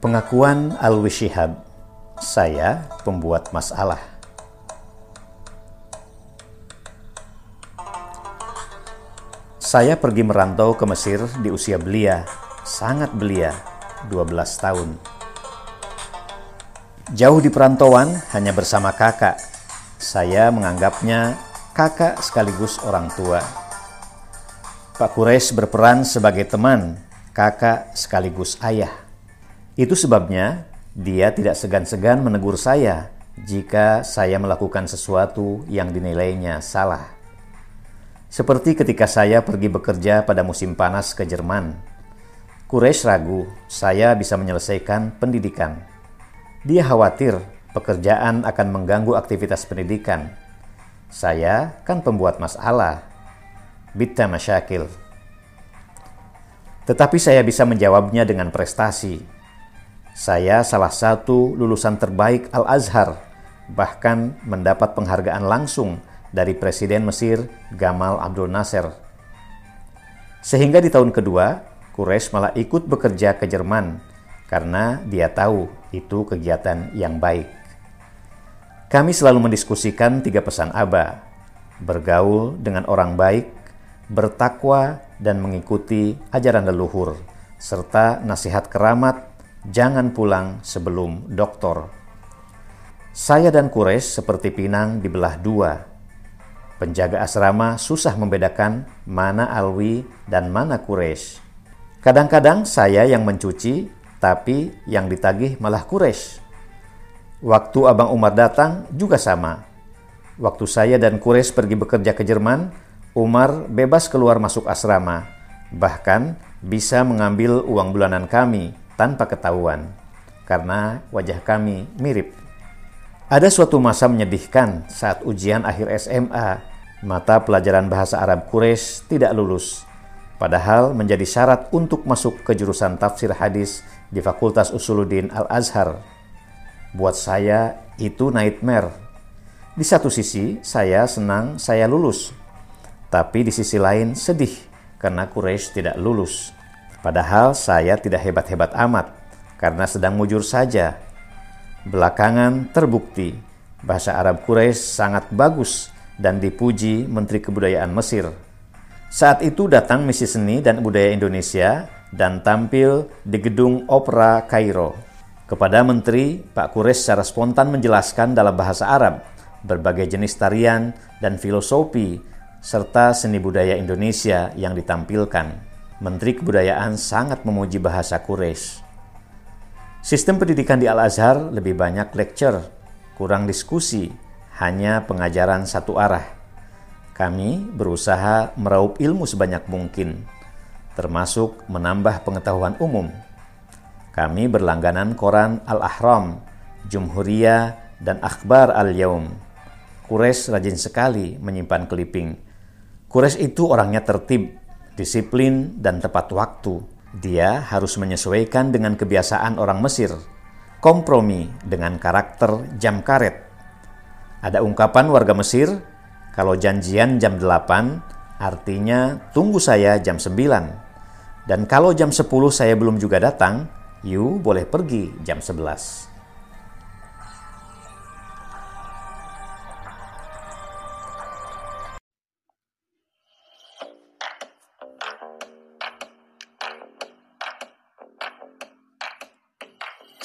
Pengakuan Alwi Shihab, saya pembuat masalah. Saya pergi merantau ke Mesir di usia belia, sangat belia, 12 tahun. Jauh di perantauan hanya bersama kakak. Saya menganggapnya kakak sekaligus orang tua. Pak Kures berperan sebagai teman, kakak sekaligus ayah. Itu sebabnya dia tidak segan-segan menegur saya jika saya melakukan sesuatu yang dinilainya salah. Seperti ketika saya pergi bekerja pada musim panas ke Jerman. Quraisy ragu saya bisa menyelesaikan pendidikan. Dia khawatir pekerjaan akan mengganggu aktivitas pendidikan. Saya kan pembuat masalah. Bitta masyakil. Tetapi saya bisa menjawabnya dengan prestasi. Saya salah satu lulusan terbaik Al-Azhar, bahkan mendapat penghargaan langsung dari Presiden Mesir Gamal Abdul Nasser. Sehingga di tahun kedua, Quraisy malah ikut bekerja ke Jerman karena dia tahu itu kegiatan yang baik. Kami selalu mendiskusikan tiga pesan Aba, bergaul dengan orang baik, bertakwa, dan mengikuti ajaran leluhur, serta nasihat keramat, jangan pulang sebelum doktor. Saya dan Quraisy seperti pinang dibelah dua, Penjaga asrama susah membedakan mana Alwi dan mana Quraisy. Kadang-kadang saya yang mencuci, tapi yang ditagih malah Quraisy. Waktu Abang Umar datang juga sama. Waktu saya dan Quraisy pergi bekerja ke Jerman, Umar bebas keluar masuk asrama, bahkan bisa mengambil uang bulanan kami tanpa ketahuan, karena wajah kami mirip. Ada suatu masa menyedihkan saat ujian akhir SMA mata pelajaran bahasa Arab Quraisy tidak lulus, padahal menjadi syarat untuk masuk ke jurusan tafsir hadis di Fakultas Usuluddin Al-Azhar. Buat saya itu nightmare. Di satu sisi saya senang saya lulus, tapi di sisi lain sedih karena Quraisy tidak lulus. Padahal saya tidak hebat-hebat amat karena sedang mujur saja. Belakangan terbukti bahasa Arab Quraisy sangat bagus dan dipuji Menteri Kebudayaan Mesir. Saat itu datang misi seni dan budaya Indonesia dan tampil di gedung Opera Kairo. Kepada Menteri, Pak Kures secara spontan menjelaskan dalam bahasa Arab berbagai jenis tarian dan filosofi serta seni budaya Indonesia yang ditampilkan. Menteri Kebudayaan sangat memuji bahasa Quraisy. Sistem pendidikan di Al-Azhar lebih banyak lecture, kurang diskusi, hanya pengajaran satu arah. Kami berusaha meraup ilmu sebanyak mungkin, termasuk menambah pengetahuan umum. Kami berlangganan koran Al-Ahram, Jumhuriyah, dan Akhbar Al-Yaum. Kures rajin sekali menyimpan clipping. Kures itu orangnya tertib, disiplin, dan tepat waktu. Dia harus menyesuaikan dengan kebiasaan orang Mesir, kompromi dengan karakter jam karet ada ungkapan warga Mesir, kalau janjian jam 8, artinya tunggu saya jam 9. Dan kalau jam 10 saya belum juga datang, you boleh pergi jam 11.